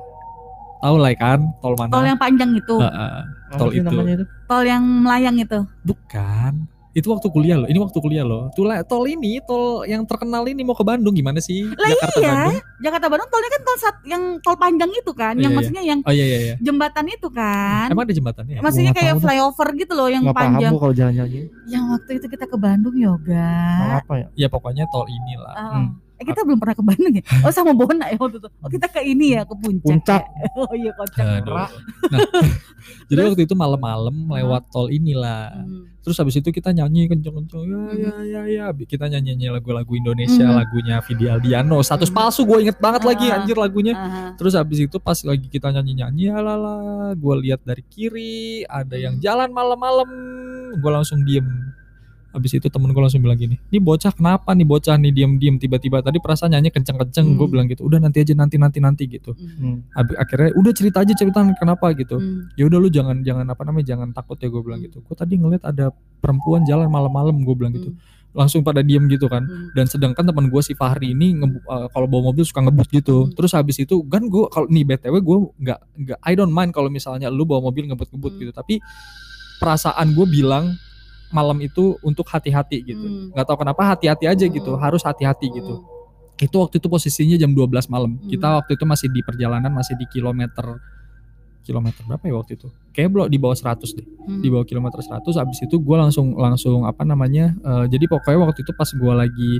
Tahu lah kan tol mana? Tol yang panjang itu, Heeh. Apa tol itu. itu? tol yang melayang itu. Bukan. Itu waktu kuliah loh. Ini waktu kuliah loh. Tuh lah, tol ini, tol yang terkenal ini mau ke Bandung gimana sih? Lah Jakarta iya. Bandung. Jakarta Bandung tolnya kan tol sat, yang tol panjang itu kan, Iya, yang iya. maksudnya yang Oh iya iya iya. jembatan itu kan. Emang ada jembatannya? ya? Maksudnya Gua kayak flyover gitu loh yang paham panjang. gua kalau jalan-jalan. Yang waktu itu kita ke Bandung yoga. Apa ya? Ya pokoknya tol inilah. Oh. Hmm. Eh kita belum pernah ke Bandung ya? Oh sama Bona ya waktu itu. Oh kita ke ini ya ke puncak. Puncak. ya? Oh iya kocak. Aduh. Nah, jadi waktu itu malam-malam lewat tol inilah. Hmm. Terus habis itu kita nyanyi kenceng-kenceng ya ya ya ya. Kita nyanyi lagu-lagu Indonesia, Hmm. lagunya Vidi Aldiano. Status Hmm. palsu gue inget banget lagi Ah. anjir lagunya. Aha. Terus habis itu pas lagi kita nyanyi-nyanyi alala, gue lihat dari kiri ada yang Hmm. jalan malam-malam, gue langsung diem. Habis itu temen gue langsung bilang gini, ini bocah kenapa nih bocah nih diem-diem tiba-tiba tadi perasaan nyanyi kenceng-kenceng, gue Hmm. bilang gitu, udah nanti aja nanti nanti nanti gitu. Hmm. Habis, akhirnya udah cerita aja cerita kenapa gitu. Hmm. Ya udah lu jangan jangan apa namanya jangan takut ya gue bilang Hmm. gitu. Gue tadi ngeliat ada perempuan jalan malam-malam gue bilang gitu. Hmm. Langsung pada diem gitu kan Hmm. dan sedangkan teman gue si Fahri ini eh, kalau bawa mobil suka ngebut gitu Hmm. terus habis itu kan gue kalau nih btw gue nggak nggak I don't mind kalau misalnya lu bawa mobil ngebut-ngebut Hmm. gitu tapi perasaan gue bilang malam itu untuk hati-hati gitu Hmm. nggak tahu kenapa hati-hati aja gitu Hmm. harus hati-hati gitu itu waktu itu posisinya jam 12 malam Hmm. kita waktu itu masih di perjalanan masih di kilometer kilometer berapa ya waktu itu kayak belum di bawah 100 deh Hmm. di bawah kilometer 100 habis itu gue langsung langsung apa namanya eh, jadi pokoknya waktu itu pas gue lagi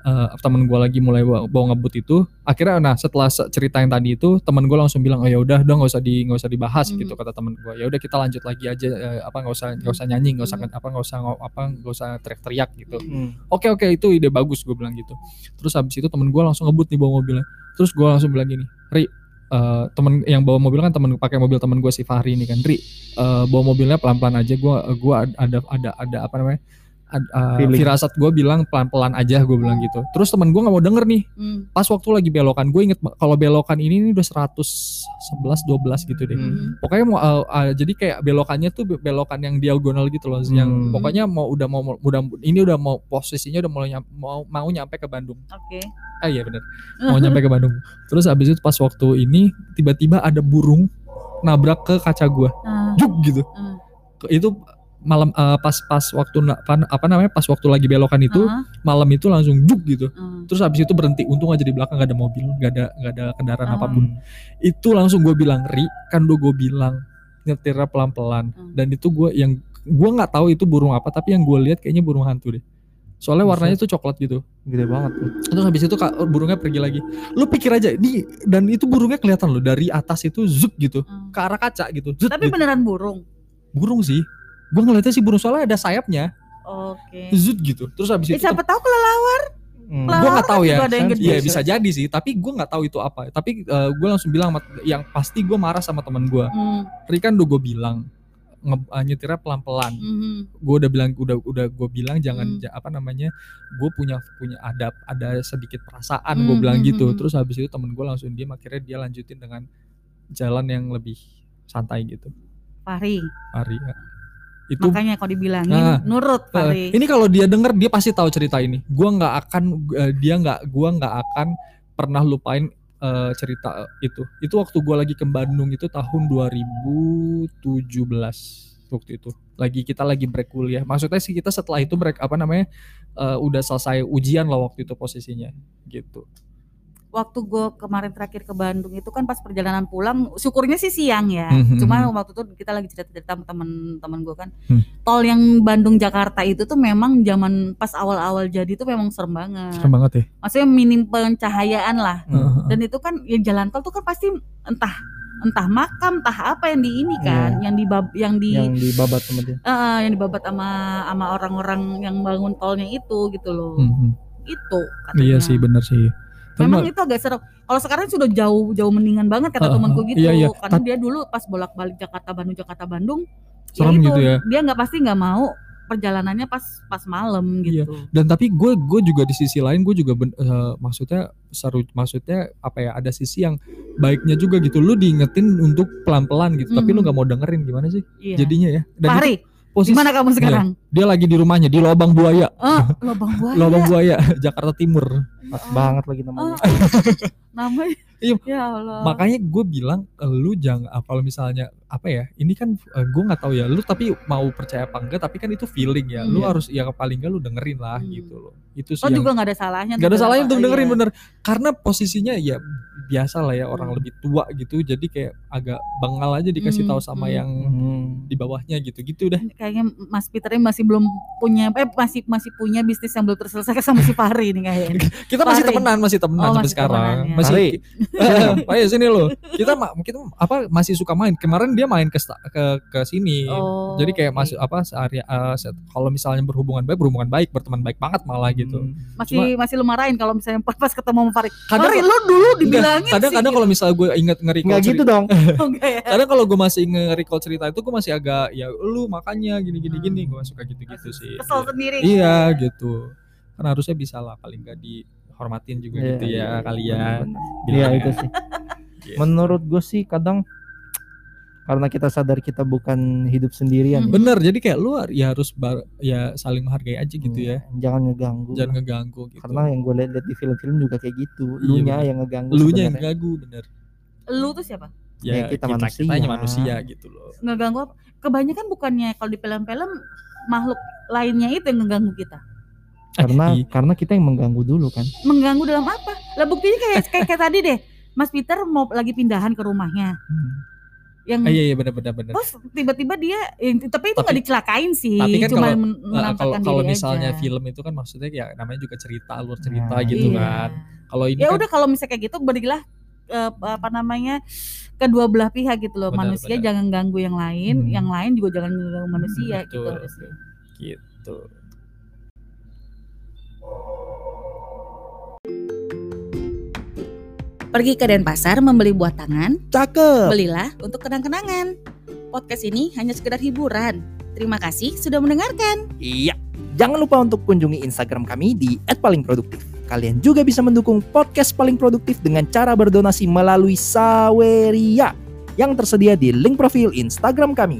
eh, temen gue lagi mulai bawa, ngebut itu akhirnya nah setelah se- cerita yang tadi itu temen gue langsung bilang oh ya udah dong nggak usah di nggak usah dibahas Mhm. gitu kata temen gue ya udah kita lanjut lagi aja eh, apa nggak usah nggak usah nyanyi nggak usah Mhm. apa nggak usah apa nggak usah teriak-teriak gitu Hmm. oke oke itu ide bagus gue bilang gitu terus habis itu temen gue langsung ngebut nih bawa mobilnya terus gue langsung bilang gini Ri eh, temen yang bawa mobil kan temen pakai mobil temen gue si Fahri ini kan Ri eh, bawa mobilnya pelan pelan aja gue gua ada ada ada apa namanya ad- Feeling. firasat gue bilang pelan pelan aja gue bilang gitu terus temen gue nggak mau denger nih Hmm. pas waktu lagi belokan gue inget kalau belokan ini nih udah 111 12 gitu deh Hmm. pokoknya mau uh, uh, jadi kayak belokannya tuh be- belokan yang diagonal gitu loh yang Hmm. pokoknya mau udah mau udah ini udah mau posisinya udah mulai mau mau nyampe ke Bandung Oke. ah iya bener mau nyampe ke Bandung terus habis itu pas waktu ini tiba-tiba ada burung nabrak ke kaca gua Ah. juk gitu. Ke- itu malam uh, pas pas waktu apa, apa namanya pas waktu lagi belokan itu Ah. malam itu langsung juk gitu Ah. terus habis itu berhenti untung aja di belakang gak ada mobil gak ada gak ada kendaraan Ah. apa pun itu langsung gue bilang ri kan udah gue bilang nyetirnya pelan pelan Hmm. dan itu gue yang gue nggak tahu itu burung apa tapi yang gue lihat kayaknya burung hantu deh soalnya warnanya tuh coklat gitu Gede banget tuh. terus habis itu kak, burungnya pergi lagi lu pikir aja di dan itu burungnya kelihatan loh dari atas itu zuk gitu Ah. ke arah kaca gitu Zut, Tapi gitu. beneran burung. burung sih gue ngeliatnya sih burung soalnya ada sayapnya Oke. zut gitu terus habis Eh, itu siapa tahu kelelawar. Hmm. Gue nggak tahu ya. Iya bisa jadi sih tapi gue nggak tahu itu apa tapi gue langsung bilang sama- yang pasti gue marah sama teman gue Hmm. Ri kan udah gue bilang nge, uh, nyetirnya pelan pelan Mhm. gue udah bilang udah udah gue bilang jangan Hmm. ja- apa namanya gue punya punya adab ada sedikit perasaan gue Hmm, bilang hmm, gitu hmm. terus habis itu temen gue langsung diem akhirnya dia lanjutin dengan jalan yang lebih santai gitu Fahri. Ari ya. Itu Makanya kalau dibilangin Nah, nurut Eh, Fahri. ini kalau dia denger dia pasti tahu cerita ini. Gua nggak akan eh, dia nggak gua nggak akan pernah lupain eh, cerita eh, itu. Itu waktu gua lagi ke Bandung itu tahun 2017 waktu itu. Lagi kita lagi break kuliah. Maksudnya sih kita setelah itu break apa namanya? eh, udah selesai ujian lah waktu itu posisinya gitu. Waktu gue kemarin terakhir ke Bandung itu kan pas perjalanan pulang syukurnya sih siang ya Mhm. cuma waktu itu kita lagi cerita-cerita sama teman-teman gue kan Hmm. tol yang Bandung Jakarta itu tuh memang zaman pas awal-awal jadi tuh memang serem banget Serem banget ya. maksudnya minim pencahayaan lah Heeh. dan itu kan ya jalan tol tuh kan pasti entah entah makam entah apa yang di ini kan yang di bab- yang di Yang dibabat sama dia. eh, yang dibabat sama sama orang-orang yang bangun tolnya itu gitu loh Mhm. itu katanya Iya sih bener sih. Memang Tapi- itu agak serem. Kalau sekarang sudah jauh jauh mendingan banget kata Uh, temanku gitu. iya, iya. Karena Tap- dia dulu pas bolak-balik Jakarta Bandung Jakarta Bandung, Serem itu, gitu ya. Dia nggak pasti nggak mau perjalanannya pas pas malam Iya. gitu. dan tapi gue gue juga di sisi lain gue juga ben- eh, maksudnya seru maksudnya apa ya ada sisi yang baiknya juga gitu lu diingetin untuk pelan pelan gitu tapi Mhm. lu nggak mau dengerin gimana sih Iya. jadinya ya dan itu posisi gimana kamu sekarang? dia lagi di rumahnya di lobang buaya Oh, lobang buaya. lobang buaya Jakarta Timur Pas banget lagi namanya. Oh, namanya. Iya. Ya Allah. makanya gue bilang lu jangan ah, kalau misalnya apa ya ini kan eh, gue nggak tahu ya lu tapi mau percaya apa enggak tapi kan itu feeling ya lu Iya. harus ya paling enggak lu dengerin lah Hmm. gitu loh itu sih Oh yang- juga nggak ada salahnya. Gak ada salahnya untuk dengerin Iya. bener Karena posisinya ya biasa lah ya orang Hmm. lebih tua gitu Jadi kayak agak bengal aja dikasih Hmm, tahu sama hmm. yang Hmm. Di bawahnya gitu-gitu dah. kayaknya Mas Peter ini masih belum punya eh masih masih punya bisnis yang belum terselesaikan sama si Fahri nih kayaknya. Kita masih Fahri. temenan, masih temenan Oh, sampai masih sekarang. temenan, ya. Masih Fahri. Ayo sini lo. Kita ma- kita apa masih suka main. Kemarin dia main ke ke ke sini. Oh, Jadi kayak masuk apa sehari eh, se- kalau misalnya berhubungan baik berhubungan baik berteman baik banget malah gitu. Hmm. masih masih lu marahin kalau misalnya pas ketemu sama Fahri. Kadang- Fahri lu dulu dibilangin Enggak, kadang-kadang kalau misalnya gue inget nge-recall Nggak gitu dong. gitu. Enggak ya. kadang kalau gue masih nge-recall cerita itu gue masih agak ya lu makanya gini gini gini gue suka gitu-gitu sih. Kesel sendiri. Iya gitu. Kan harusnya bisa lah paling nggak dihormatin juga Iya, gitu ya iya, kalian. Iya Bilang itu ya. sih. Gitu. Menurut gue sih kadang karena kita sadar kita bukan hidup sendirian. Hmm. Bener, jadi kayak lu ya harus bar- ya saling menghargai aja gitu ya. Hmm, Jangan ngeganggu. Jangan ngeganggu gitu. Karena yang gue lihat di film-film juga kayak gitu. Iya, Lu nya bener. yang ngeganggu. lu nya yang sebenarnya. ganggu bener. Lu tuh siapa? Ya, Ya, kita kita, manusia. kitanya manusia gitu loh. Ngeganggu apa? Kebanyakan bukannya kalau di film-film makhluk lainnya itu yang ngeganggu kita. Karena Iya. karena kita yang mengganggu dulu kan. Mengganggu dalam apa? Lah buktinya kayak kayak, kayak tadi deh. Mas Peter mau lagi pindahan ke rumahnya. Hmm. Yang Ah, iya iya benar benar benar. Terus tiba-tiba dia, eh, tapi itu nggak dicelakain sih, tapi kan cuma kalau- Nah, kalau kalau misalnya aja. film itu kan maksudnya ya namanya juga cerita alur cerita Nah, gitu Iya. kan. Kalau ini Ya kan udah kalau misalnya kayak gitu berilah eh, apa namanya kedua belah pihak gitu loh. Benar, manusia benar. jangan ganggu yang lain, Hmm. yang lain juga jangan ganggu manusia gitu Betul. harusnya. gitu. Pergi ke Denpasar membeli buah tangan, Cakep. belilah untuk kenang-kenangan. Podcast ini hanya sekedar hiburan. Terima kasih sudah mendengarkan. Iya. Jangan lupa untuk kunjungi Instagram kami di @palingproduktif. Kalian juga bisa mendukung podcast paling produktif dengan cara berdonasi melalui Saweria yang tersedia di link profil Instagram kami.